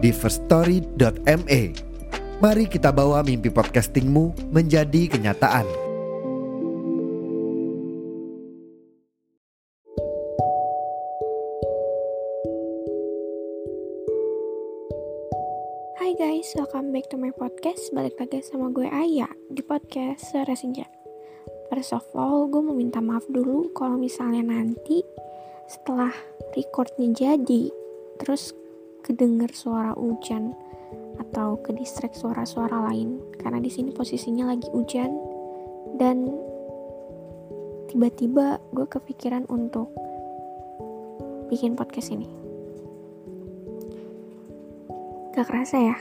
di firststory.me. Mari kita bawa mimpi podcastingmu menjadi kenyataan. Hai guys, welcome back to my podcast. Balik lagi sama gue Aya di podcast Sore Senja. First of all, gue mau minta maaf dulu kalau misalnya nanti setelah recordnya jadi, terus kedenger suara hujan atau ke suara-suara lain karena di sini posisinya lagi hujan dan tiba-tiba gue kepikiran untuk bikin podcast ini. Gak kerasa ya,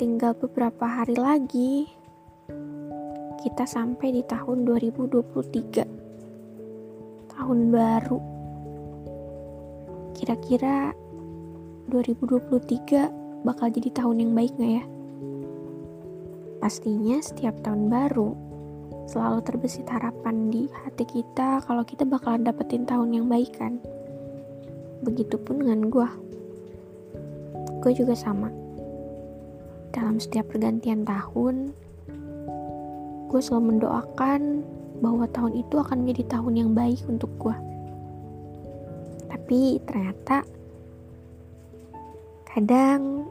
tinggal beberapa hari lagi kita sampai di tahun 2023. Tahun baru. Kira-kira 2023 bakal jadi tahun yang baik gak ya? Pastinya setiap tahun baru selalu terbesit harapan di hati kita kalau kita bakalan dapetin tahun yang baik kan. Begitupun dengan gue gue juga sama. Dalam setiap pergantian tahun, gue selalu mendoakan bahwa tahun itu akan menjadi tahun yang baik untuk gue. Tapi ternyata kadang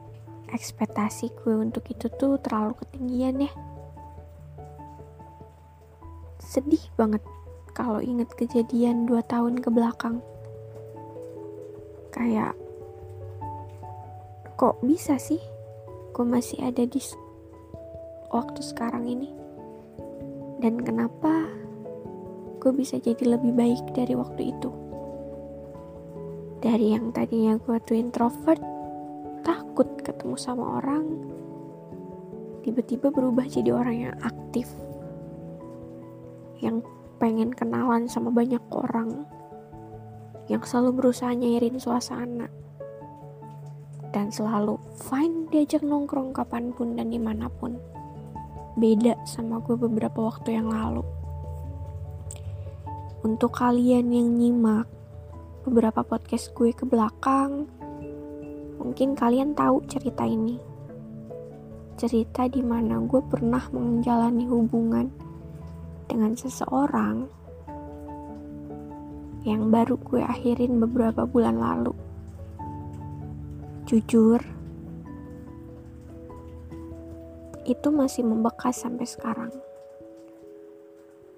ekspektasi gue untuk itu tuh terlalu ketinggian ya. Sedih banget kalau inget kejadian dua tahun ke belakang. Kayak kok bisa sih gue masih ada di waktu sekarang ini dan kenapa gue bisa jadi lebih baik dari waktu itu dari yang tadinya gue tuh introvert takut ketemu sama orang tiba-tiba berubah jadi orang yang aktif yang pengen kenalan sama banyak orang yang selalu berusaha nyairin suasana dan selalu fine diajak nongkrong kapan pun dan di mana pun. Beda sama gue beberapa waktu yang lalu. Untuk kalian yang nyimak beberapa podcast gue ke belakang, mungkin kalian tahu cerita ini. Cerita di mana gue pernah menjalani hubungan dengan seseorang yang baru gue akhirin beberapa bulan lalu jujur, itu masih membekas sampai sekarang.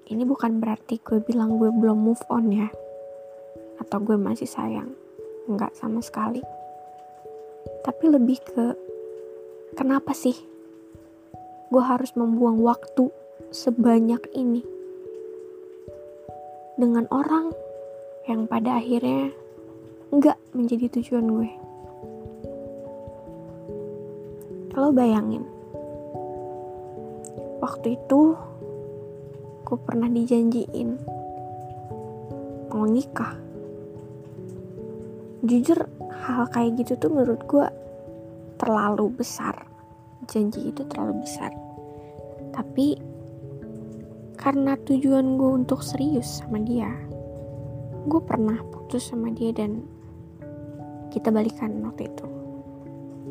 Ini bukan berarti gue bilang gue belum move on ya, atau gue masih sayang. Enggak sama sekali. Tapi lebih ke, kenapa sih gue harus membuang waktu sebanyak ini dengan orang yang pada akhirnya enggak menjadi tujuan gue. Lo bayangin, waktu itu gue pernah dijanjiin mau nikah. Jujur hal kayak gitu tuh menurut gue terlalu besar. Janji itu terlalu besar. Tapi karena tujuan gue untuk serius sama dia, gue pernah putus sama dia dan kita balikan waktu itu.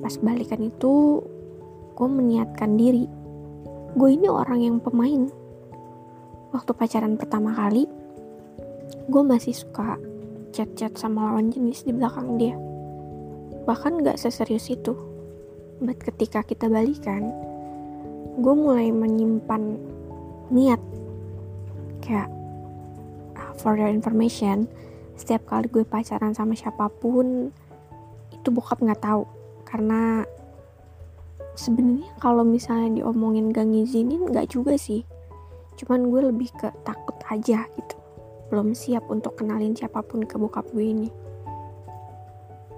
Pas balikan itu gue meniatkan diri gue ini orang yang pemain waktu pacaran pertama kali gue masih suka chat-chat sama lawan jenis di belakang dia. Bahkan gak seserius itu. But ketika kita balikan gue mulai menyimpan niat. Kayak ah, for your information setiap kali gue pacaran sama siapa pun itu bokap nggak tahu. Karena sebenarnya kalau misalnya diomongin gak ngizinin gak juga sih. Cuman gue lebih ke takut aja gitu belum siap untuk kenalin siapa pun ke bokap gue ini.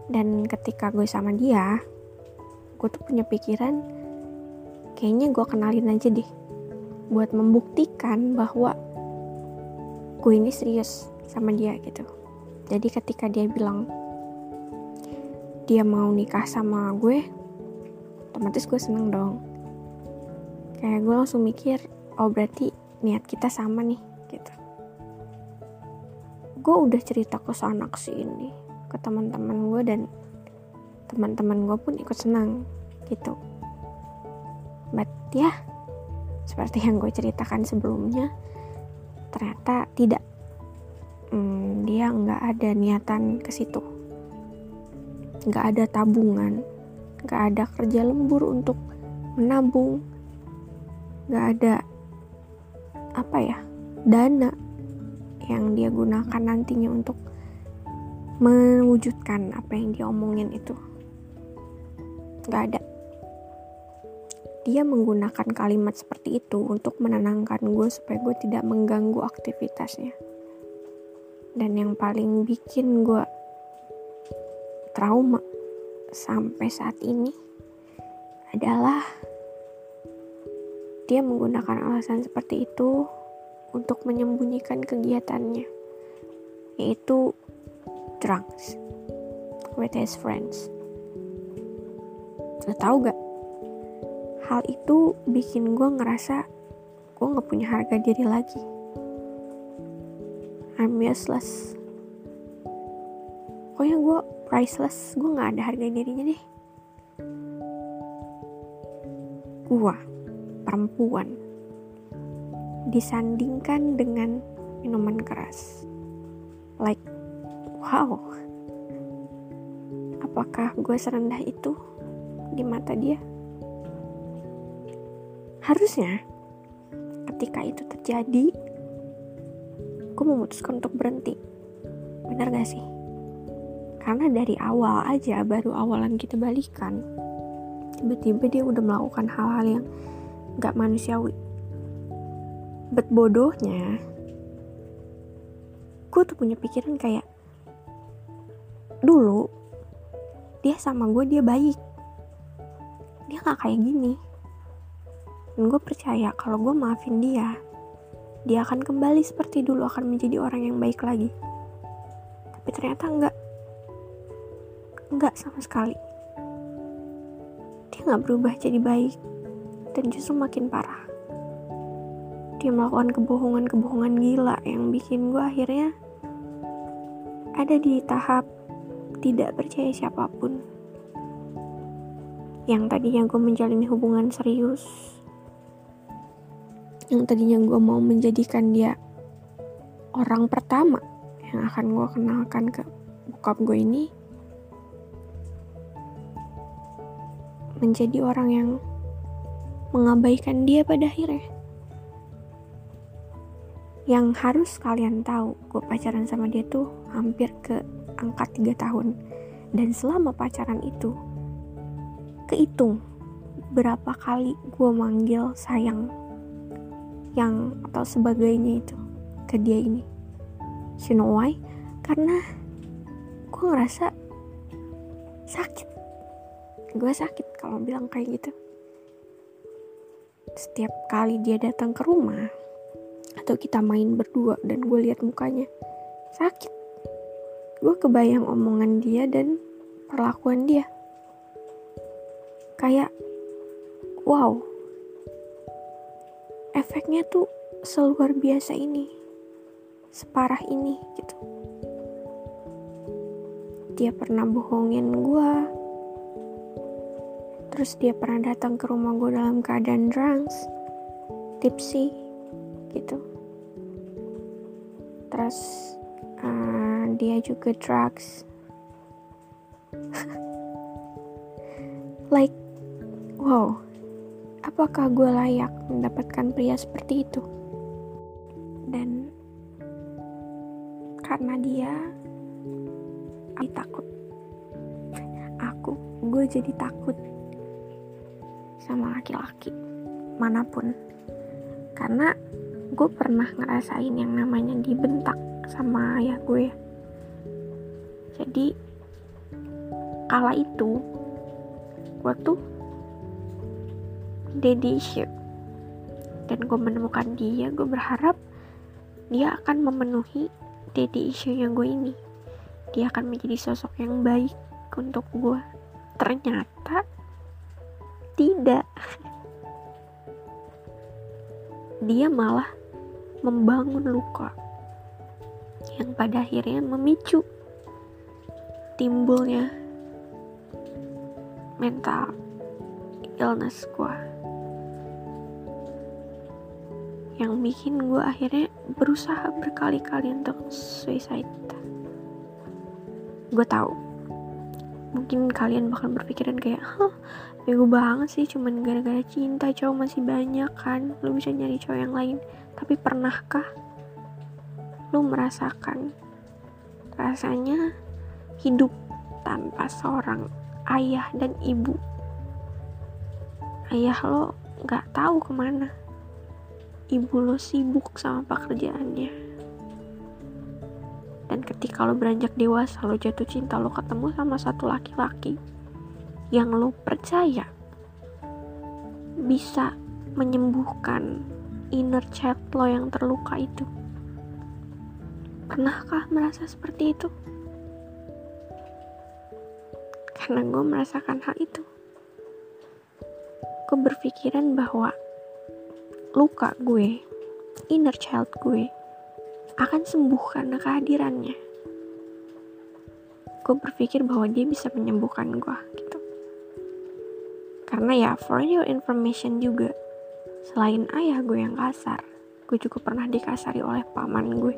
Dan ketika gue sama dia gue tuh punya pikiran kayaknya gue kenalin aja deh. Buat membuktikan bahwa gue ini serius sama dia gitu. Jadi ketika dia bilang dia mau nikah sama gue otomatis gue seneng dong. Kayak gue langsung mikir oh berarti niat kita sama nih gitu gue udah cerita ke sana sini ke teman-teman gue dan teman-teman gue pun ikut senang gitu. But ya seperti yang gue ceritakan sebelumnya ternyata tidak. Hmm, dia nggak ada niatan ke situ. Nggak ada tabungan nggak ada kerja lembur untuk menabung nggak ada apa ya dana yang dia gunakan nantinya untuk mewujudkan apa yang dia omongin itu nggak ada dia menggunakan kalimat seperti itu untuk menenangkan gue supaya gue tidak mengganggu aktivitasnya. Dan yang paling bikin gue trauma sampai saat ini adalah dia menggunakan alasan seperti itu untuk menyembunyikan kegiatannya, yaitu drugs with his friends. Lo tau gak? hal itu bikin gue ngerasa gue gak punya harga diri lagi. I'm useless. Pokoknya gue priceless. Gue gak ada harga dirinya deh. Gue perempuan disandingkan dengan minuman keras. Like wow. Apakah gue serendah itu di mata dia? Harusnya ketika itu terjadi gue memutuskan untuk berhenti. Benar gak sih? Karena dari awal aja baru awalan kita balikan tiba-tiba dia udah melakukan hal-hal yang gak manusiawi bet bodohnya gue tuh punya pikiran kayak dulu dia sama gue dia baik dia gak kayak gini dan gue percaya kalau gue maafin dia, dia akan kembali seperti dulu akan menjadi orang yang baik lagi. Tapi ternyata enggak. Enggak sama sekali. Dia nggak berubah jadi baik dan justru makin parah. Dia melakukan kebohongan-kebohongan gila yang bikin gue akhirnya ada di tahap tidak percaya siapa pun. Yang tadinya gue menjalani hubungan serius yang tadinya gue mau menjadikan dia orang pertama yang akan gue kenalkan ke bokap gue ini menjadi orang yang mengabaikan dia pada akhirnya yang harus kalian tahu gue pacaran sama dia tuh hampir ke angka 3 tahun. Dan selama pacaran itu kehitung berapa kali gue manggil sayang yang atau sebagainya itu ke dia ini. You know why? Karena gue ngerasa sakit. Gue sakit kalau bilang kayak gitu. Setiap kali dia datang ke rumah atau kita main berdua dan gue lihat mukanya. Sakit. Gue kebayang omongan dia dan perlakuan dia. Kayak wow. Efeknya tuh seluar biasa ini. Separah ini gitu. Dia pernah bohongin gue terus dia pernah datang ke rumah gue dalam keadaan drunk tipsy gitu terus uh, dia juga drugs like wow apakah gue layak mendapatkan pria seperti itu? Dan karena dia, aku takut. Aku, gue jadi takut sama laki-laki mana pun. Karena gue pernah ngerasain yang namanya dibentak sama ayah gue. Jadi, kala itu gue tuh daddy issue. Dan gue menemukan dia gue berharap dia akan memenuhi daddy issue yang gue ini. Dia akan menjadi sosok yang baik untuk gue ternyata tidak dia malah membangun luka yang pada akhirnya memicu timbulnya mental illness gue yang bikin gue akhirnya berusaha berkali-kali untuk suicide. Gue tahu mungkin kalian bakal berpikiran kayak hah bego banget sih cuman gara-gara cinta cowok masih banyak kan lu bisa nyari cowok yang lain. Tapi pernahkah lu merasakan rasanya hidup tanpa seorang ayah dan ibu? Ayah lo gak tahu ke mana. Ibu lo sibuk sama pekerjaannya ketika lo beranjak dewasa, lo jatuh cinta, lo ketemu sama satu laki-laki yang lo percaya bisa menyembuhkan inner child lo yang terluka itu. Pernahkah merasa seperti itu? Karena gue merasakan hal itu. Gue berpikiran bahwa luka gue, inner child gue, akan sembuh karena kehadirannya. Gue berpikir bahwa dia bisa menyembuhkan gue gitu. Karena ya for your information juga, selain ayah gue yang kasar, gue juga pernah dikasari oleh paman gue.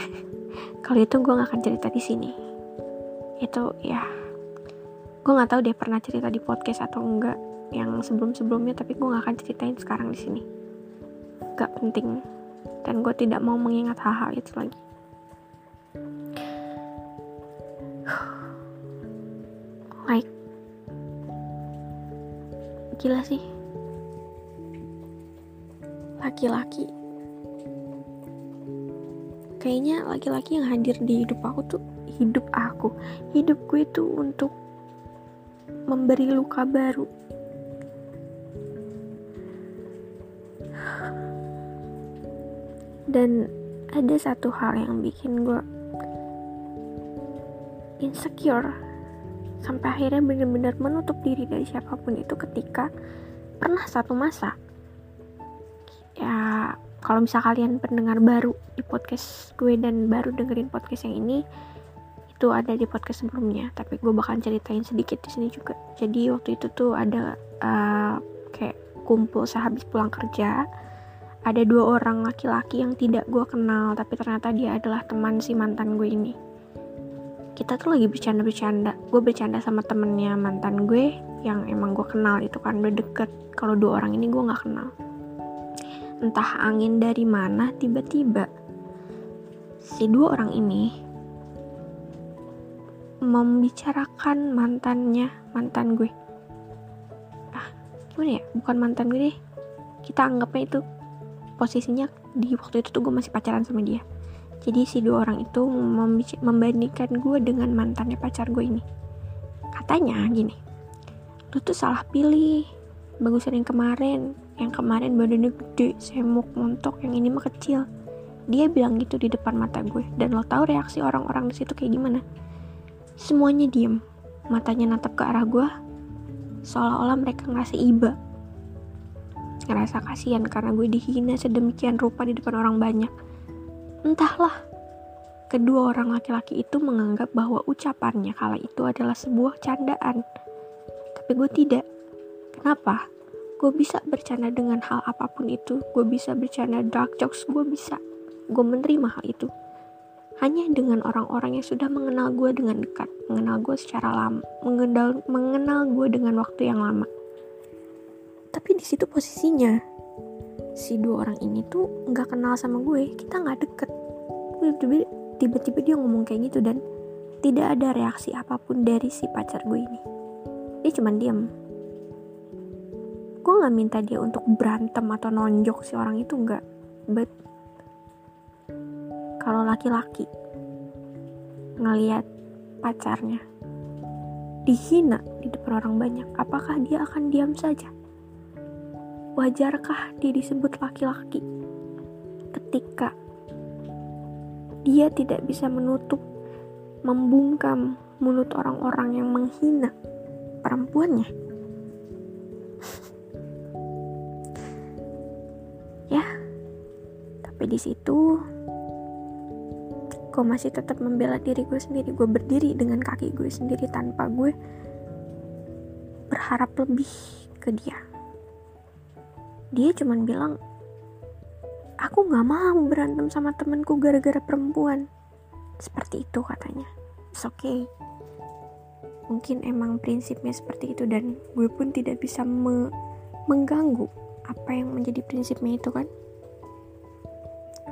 Kalau itu gue gak akan cerita di sini. Itu ya, gue nggak tahu dia pernah cerita di podcast atau enggak yang sebelum-sebelumnya, tapi gue gak akan ceritain sekarang di sini. Gak penting dan gue tidak mau mengingat hal-hal itu lagi like gila sih. Laki-laki. Kayaknya laki-laki yang hadir di hidup aku tuh hidup aku. Hidup gue tuh untuk memberi luka baru. Dan ada satu hal yang bikin gue insecure sampai akhirnya benar-benar menutup diri dari siapa pun itu ketika pernah satu masa. Ya kalau misal kalian pendengar baru di podcast gue dan baru dengerin podcast yang ini itu ada di podcast sebelumnya. Tapi gue bakal ceritain sedikit di sini juga. Jadi waktu itu tuh ada uh, kayak kumpul sehabis pulang kerja. Ada dua orang laki-laki yang tidak gue kenal tapi ternyata dia adalah teman si mantan gue ini kita tuh lagi bercanda-bercanda. Gue bercanda sama temennya mantan gue yang emang gue kenal itu kan udah deket. Kalau dua orang ini gue nggak kenal. Entah angin dari mana tiba-tiba si dua orang ini membicarakan mantannya mantan gue. Ah gimana ya? Bukan mantan gue deh. Kita anggapnya itu posisinya di waktu itu tuh gue masih pacaran sama dia jadi si dua orang itu membandingkan gue dengan mantannya pacar gue ini. Katanya gini lu tuh salah pilih. Bagusan yang kemarin yang kemarin badannya gede semuk montok yang ini mah kecil. Dia bilang gitu di depan mata gue dan lo tau reaksi orang-orang di situ kayak gimana? Semuanya diem. Matanya natap ke arah gue seolah-olah mereka ngerasa iba. Ngerasa kasihan karena gue dihina sedemikian rupa di depan orang banyak. Entahlah, kedua orang laki-laki itu menganggap bahwa ucapannya kala itu adalah sebuah candaan. Tapi gue tidak. Kenapa? Gue bisa bercanda dengan hal apa pun itu. Gue bisa bercanda dark jokes, gue bisa. Gue menerima hal itu. Hanya dengan orang-orang yang sudah mengenal gue dengan dekat, mengenal gue secara lama, mengenal, mengenal gue dengan waktu yang lama tapi di situ posisinya si dua orang ini tuh nggak kenal sama gue kita nggak deket. Tiba-tiba dia ngomong kayak gitu dan tidak ada reaksi apa pun dari si pacar gue ini. Dia cuma diam gue nggak minta dia untuk berantem atau nonjok si orang itu nggak but kalau laki-laki ngelihat pacarnya dihina di depan orang banyak, apakah dia akan diam saja? Wajarkah dia disebut laki-laki? Ketika dia tidak bisa menutup, membungkam mulut orang-orang yang menghina perempuannya? ya, tapi di situ gue masih tetap membela diri gue sendiri. Gue berdiri dengan kaki gue sendiri tanpa gue berharap lebih ke dia dia cuman bilang aku gak mau berantem sama temenku gara-gara perempuan. Seperti itu katanya. It's okay. Mungkin emang prinsipnya seperti itu dan gue pun tidak bisa me mengganggu apa yang menjadi prinsipnya itu kan.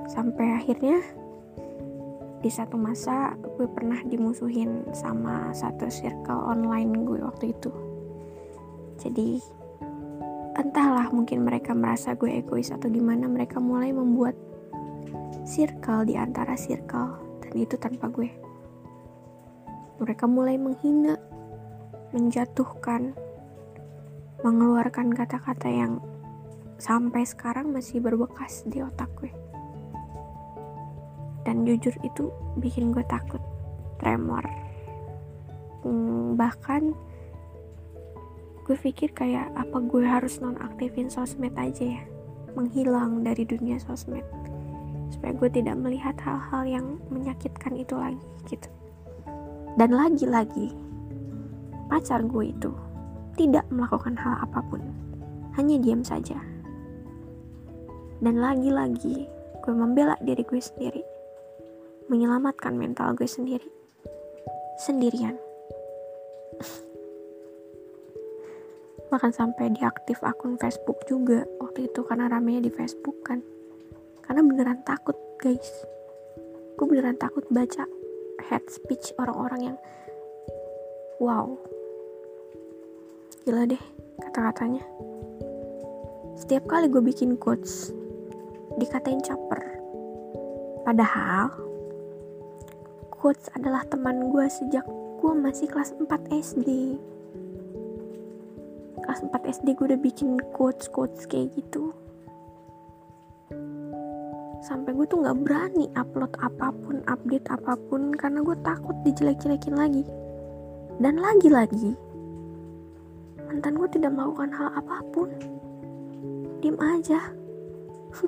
Sampai akhirnya di satu masa gue pernah dimusuhin sama satu circle online gue waktu itu. Jadi entahlah mungkin mereka merasa gue egois atau gimana mereka mulai membuat circle di antara circle dan itu tanpa gue. Mereka mulai menghina menjatuhkan mengeluarkan kata-kata yang sampai sekarang masih berbekas di otak gue. Dan jujur itu bikin gue takut tremor. Hmm, bahkan gue pikir kayak apa gue harus nonaktifin sosmed aja ya? Menghilang dari dunia sosmed. Supaya gue tidak melihat hal-hal yang menyakitkan itu lagi gitu. Dan lagi-lagi pacar gue itu tidak melakukan hal apa pun. Hanya diam saja. Dan lagi-lagi gue membela diri gue sendiri. Menyelamatkan mental gue sendiri. Sendirian bahkan sampai diaktif akun Facebook juga. Waktu itu karena ramenya di Facebook kan. Karena beneran takut guys. Gue beneran takut baca head speech orang-orang yang wow. Gila deh kata-katanya. Setiap kali gue bikin quotes dikatain caper. Padahal Quotes adalah teman gue sejak gue masih kelas 4 SD. Kelas 4 SD gue udah bikin quotes-quotes kayak gitu. Sampai gue tuh gak berani upload apa pun, update apa pun karena gue takut dijelek-jelekin lagi. Dan lagi-lagi, mantan gue tidak melakukan hal apa pun. Diem aja.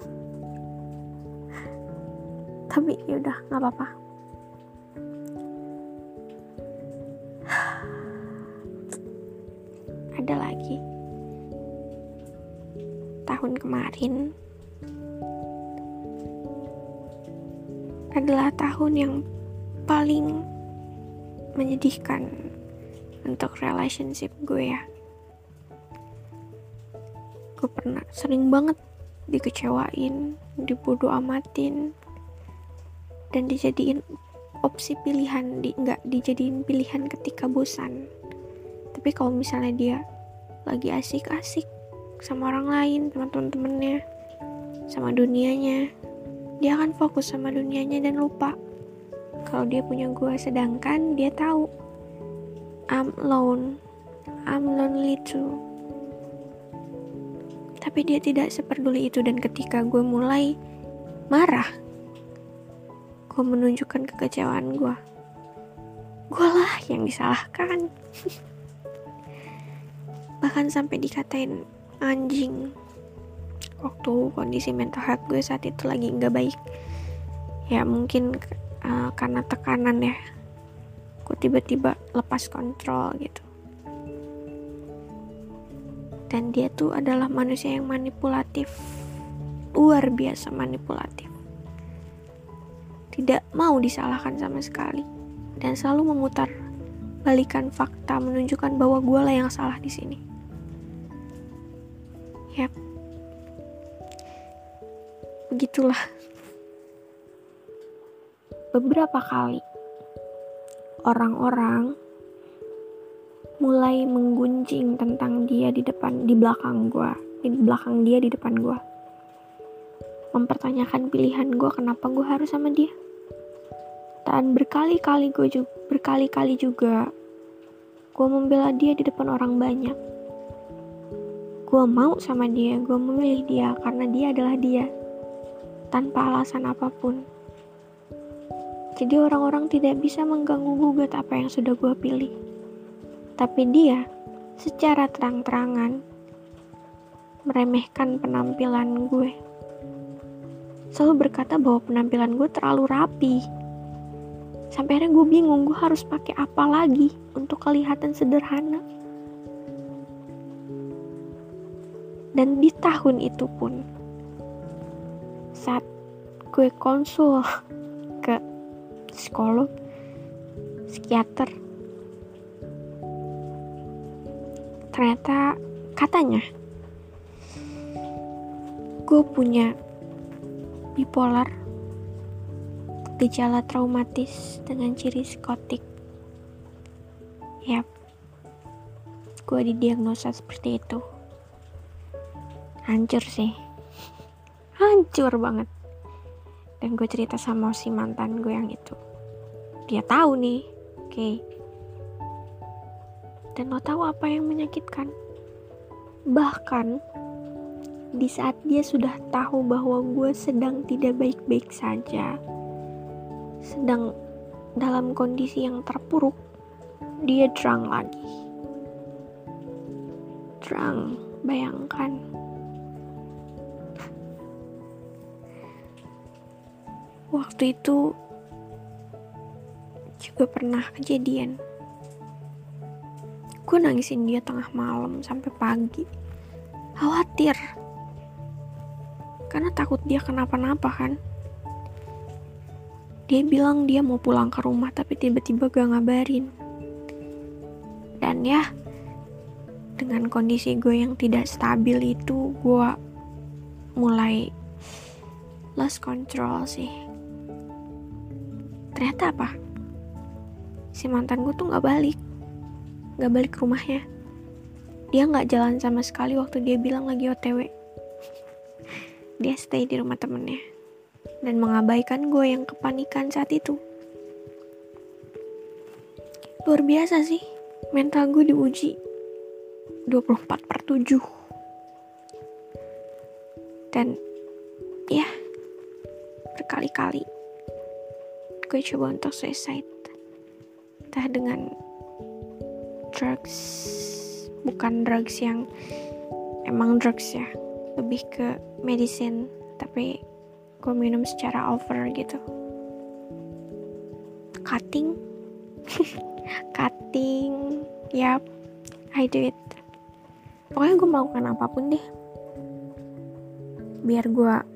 Tapi yaudah, gak apa-apa kemarin adalah tahun yang paling menyedihkan untuk relationship gue ya. Gue pernah sering banget dikecewain dibodoh amatin dan dijadiin opsi pilihan di nggak dijadiin pilihan ketika bosan. Tapi kalau misalnya dia lagi asik-asik sama orang lain, sama temen-temennya, sama dunianya. Dia akan fokus sama dunianya dan lupa kalau dia punya gue. Sedangkan dia tahu I'm alone, I'm lonely too. Tapi dia tidak seperduli itu dan ketika gue mulai marah, gue menunjukkan kekecewaan gue. Gue lah yang disalahkan. bahkan sampai dikatain anjing. Waktu kondisi mental health gue saat itu lagi nggak baik. Ya mungkin uh, karena tekanan ya. Gue tiba-tiba lepas kontrol gitu. Dan dia tuh adalah manusia yang manipulatif. Luar biasa manipulatif. Tidak mau disalahkan sama sekali. Dan selalu memutar balikan fakta menunjukkan bahwa gue lah yang salah di sini. Begitulah. Beberapa kali orang-orang mulai menggunjing tentang dia di depan di belakang gue, di belakang dia di depan gue. Mempertanyakan pilihan gue kenapa gue harus sama dia dan berkali-kali gue juga berkali-kali juga gue membela dia di depan orang banyak gue mau sama dia gue memilih dia karena dia adalah dia tanpa alasan apa pun. Jadi orang-orang tidak bisa mengganggu gugat apa yang sudah gue pilih. Tapi dia secara terang-terangan meremehkan penampilan gue. Selalu berkata bahwa penampilan gue terlalu rapi. Sampai akhirnya gue bingung gue harus pakai apa lagi untuk kelihatan sederhana. Dan di tahun itu pun, saat gue konsul ke psikolog, psikiater, ternyata katanya gue punya bipolar gejala traumatis dengan ciri psikotik. Yap gue didiagnosa seperti itu. Hancur sih hancur banget. Dan gue cerita sama si mantan gue yang itu. Dia tahu nih oke. Okay. dan lo tahu apa yang menyakitkan? Bahkan di saat dia sudah tahu bahwa gue sedang tidak baik-baik saja sedang dalam kondisi yang terpuruk dia drunk lagi. Drunk bayangkan waktu itu juga pernah kejadian. Gue nangisin dia tengah malam sampai pagi. Khawatir. Karena takut dia kenapa-napa kan? Dia bilang dia mau pulang ke rumah tapi tiba-tiba gak ngabarin. Dan ya dengan kondisi gue yang tidak stabil itu gue mulai lost control sih ternyata apa? Si mantan gue tuh nggak balik. Nggak balik ke rumahnya. Dia nggak jalan sama sekali waktu dia bilang lagi otw dia stay di rumah temennya. Dan mengabaikan gue yang kepanikan saat itu. Luar biasa sih. Mental gue diuji. 24 per 7 dan ya berkali-kali gue coba untuk suicide. Entah dengan drugs bukan drugs yang emang drugs ya. Lebih ke medicine tapi gue minum secara over gitu. Cutting. Cutting. Yap I do it. Pokoknya gue melakukan apa pun deh. Biar gue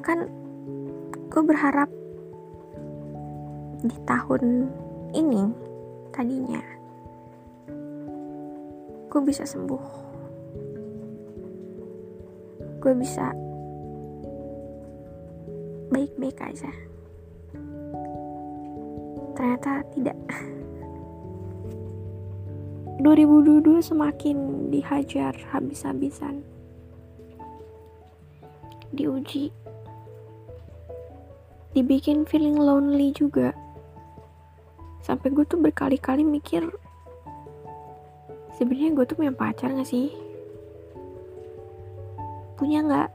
bahkan gue berharap di tahun ini tadinya gue bisa sembuh. Gue bisa baik-baik aja. Ternyata tidak. 2022 semakin dihajar habis-habisan. Diuji dibikin feeling lonely juga. Sampai gue tuh berkali-kali mikir sebenarnya gue tuh punya pacar gak sih? Punya nggak?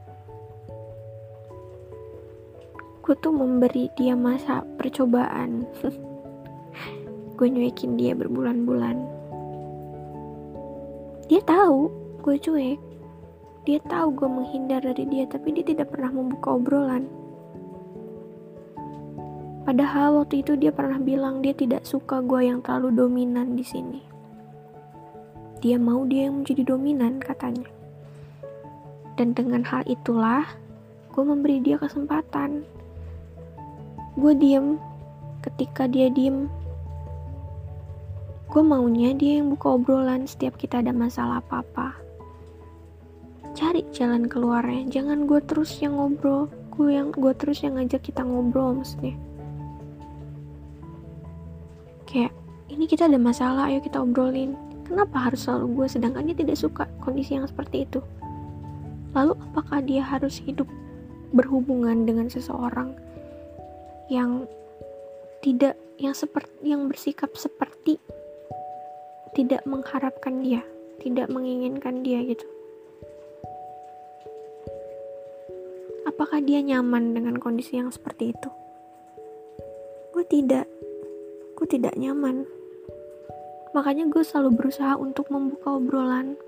Gue tuh memberi dia masa percobaan. Gue nyuekin dia berbulan-bulan. Dia tahu gue cuek. Dia tahu gue menghindar dari dia, tapi dia tidak pernah membuka obrolan. Padahal waktu itu dia pernah bilang dia tidak suka gue yang terlalu dominan di sini. Dia mau dia yang menjadi dominan katanya. Dan dengan hal itulah gue memberi dia kesempatan. Gue diem ketika dia diem. Gue maunya dia yang buka obrolan setiap kita ada masalah apa-apa cari jalan keluarnya jangan gue terus yang ngobrol gue yang gue terus yang ngajak kita ngobrol maksudnya kayak ini kita ada masalah ayo kita obrolin kenapa harus selalu gue sedangkan dia tidak suka kondisi yang seperti itu lalu apakah dia harus hidup berhubungan dengan seseorang yang tidak yang seperti yang bersikap seperti tidak mengharapkan dia, tidak menginginkan dia gitu. Apakah dia nyaman dengan kondisi yang seperti itu? Gue tidak, tidak nyaman. Makanya gue selalu berusaha untuk membuka obrolan.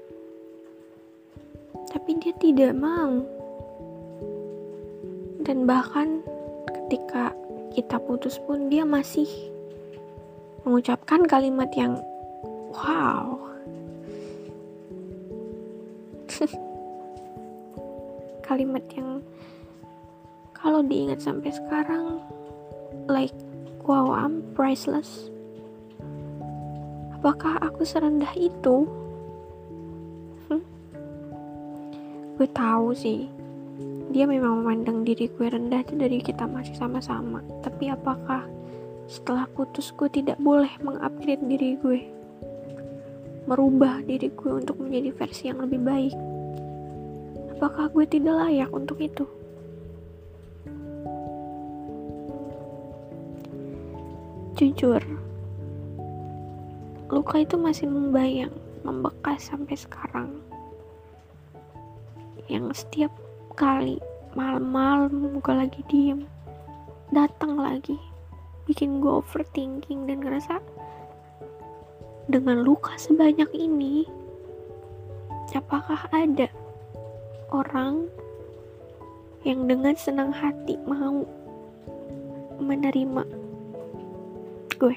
Tapi dia tidak mau. Dan bahkan ketika kita putus pun dia masih mengucapkan kalimat yang wow. kalimat yang kalau diingat sampai sekarang like wow I'm priceless. Apakah aku serendah itu? Hmm? gue tahu sih. Dia memang memandang diri gue rendah dari kita masih sama-sama. Tapi apakah setelah putus gue tidak boleh mengupgrade diri gue? Merubah diri gue untuk menjadi versi yang lebih baik? Apakah gue tidak layak untuk itu jujur luka itu masih membayang membekas sampai sekarang. Yang setiap kali malam-malam gue lagi diem datang lagi bikin gue overthinking dan ngerasa dengan luka sebanyak ini apakah ada orang yang dengan senang hati mau menerima gue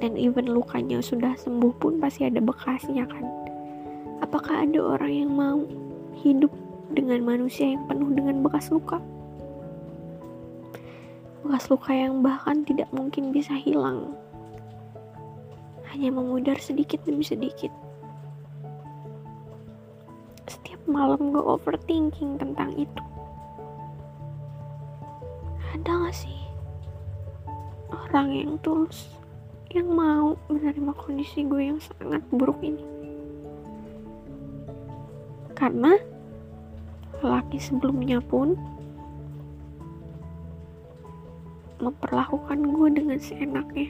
dan even lukanya sudah sembuh pun pasti ada bekasnya kan apakah ada orang yang mau hidup dengan manusia yang penuh dengan bekas luka. Bekas luka yang bahkan tidak mungkin bisa hilang. Hanya memudar sedikit demi sedikit. Setiap malam gue overthinking tentang itu. Ada gak sih orang yang tulus yang mau menerima kondisi gue yang sangat buruk ini? Karena laki sebelumnya pun memperlakukan gue dengan seenaknya.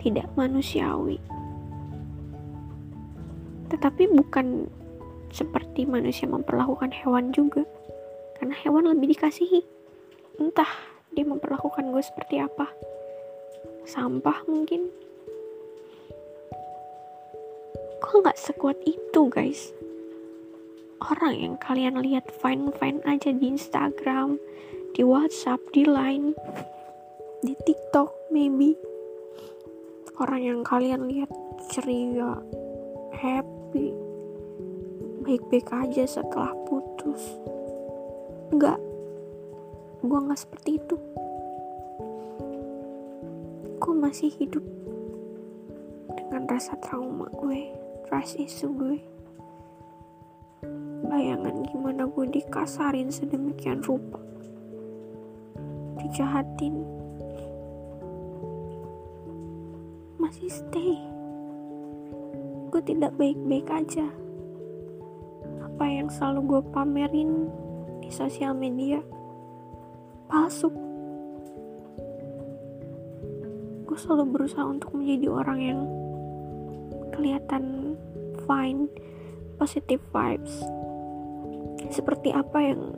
Tidak manusiawi. Tetapi bukan seperti manusia memperlakukan hewan juga. Karena hewan lebih dikasihi. Entah dia memperlakukan gue seperti apa. Sampah mungkin. Kok nggak sekuat itu guys? orang yang kalian lihat fine-fine aja di Instagram, di WhatsApp, di Line, di TikTok maybe. Orang yang kalian lihat ceria, happy, baik-baik aja setelah putus. Enggak, gue nggak seperti itu. Gue masih hidup dengan rasa trauma gue, trust issue gue. Bayangan gimana gue dikasarin sedemikian rupa. Dijahatin. Masih stay. Gue tidak baik-baik aja. Apa yang selalu gue pamerin di sosial media palsu. Gue selalu berusaha untuk menjadi orang yang kelihatan fine positive vibes. Seperti apa yang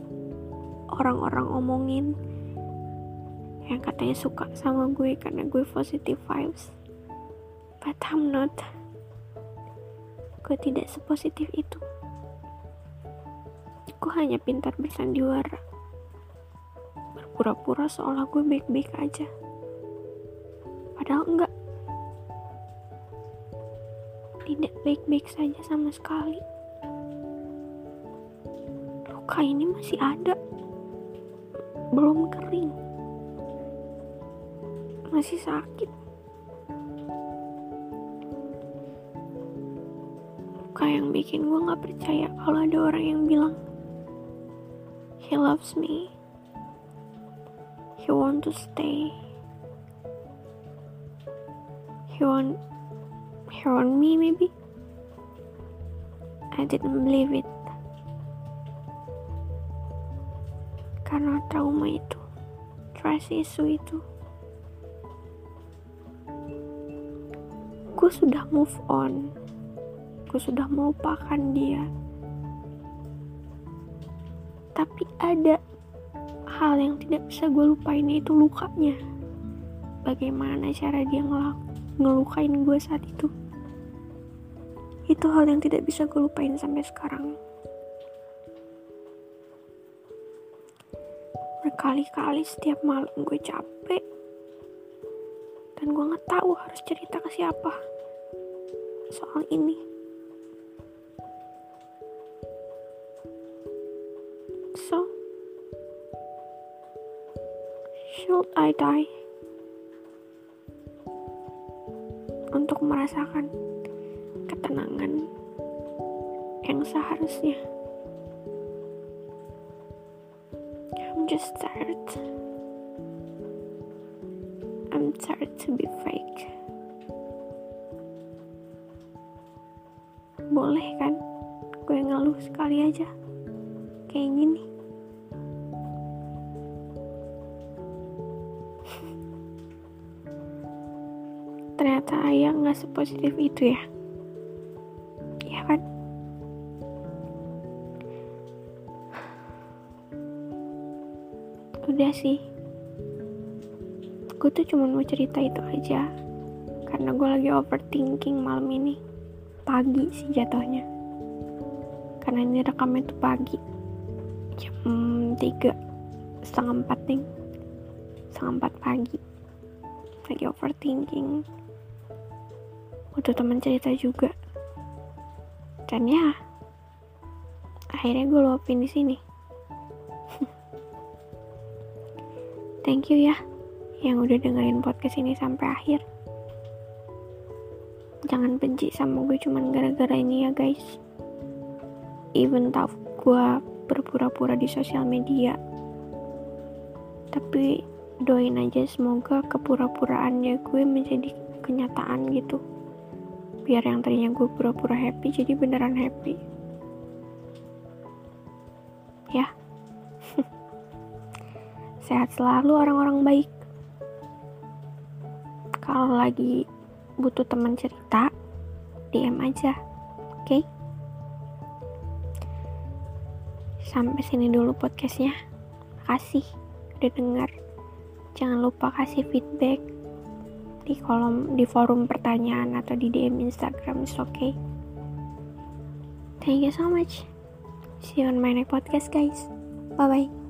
orang-orang omongin yang katanya suka sama gue karena gue positive vibes. But I'm not. Gue tidak sepositif itu. Gue hanya pintar bersandiwara berpura-pura seolah gue baik-baik aja. Padahal enggak. Tidak baik-baik saja sama sekali. Luka ini masih ada. Belum kering. Masih sakit. Luka yang bikin gue gak percaya kalau ada orang yang bilang he loves me he want to stay. He want he want me maybe. I didn't believe it. Karena trauma itu trust issue itu. Gue sudah move on. Gue sudah melupakan dia. Tapi ada hal yang tidak bisa gue lupain yaitu lukanya. Bagaimana cara dia ngelak ngelukain gue saat itu? Itu hal yang tidak bisa gue lupain sampai sekarang. Berkali-kali setiap malam gue capek. Dan gue nggak tahu harus cerita ke siapa. Soal ini I die untuk merasakan ketenangan yang seharusnya. I'm just tired. I'm tired to be fake. Boleh kan? Gue ngeluh sekali aja. Kayak gini. Ternyata ayah nggak sepositif itu ya. udah sih. Gue tuh cuma mau cerita itu aja. Karena gue lagi overthinking malam ini. Pagi sih jatuhnya. Karena ini rekamnya tuh pagi. Jam tiga. Setengah empat nih setengah empat pagi. Lagi overthinking butuh teman cerita juga dan ya akhirnya gue luapin di sini Thank you ya yang udah dengerin podcast ini sampai akhir. Jangan benci sama gue cuman gara-gara ini ya guys. Even tau gue berpura-pura di sosial media. Tapi doain aja semoga kepura-puraannya gue menjadi kenyataan gitu. Biar yang tadinya gue pura-pura happy jadi beneran happy. Ya. Sehat selalu orang-orang baik. Kalau lagi butuh teman cerita DM aja oke? Okay? sampai sini dulu podcastnya. Kasih udah dengar jangan lupa kasih feedback di kolom di forum pertanyaan atau di DM Instagram is okay. Thank you so much. See you on my next podcast guys. Bye bye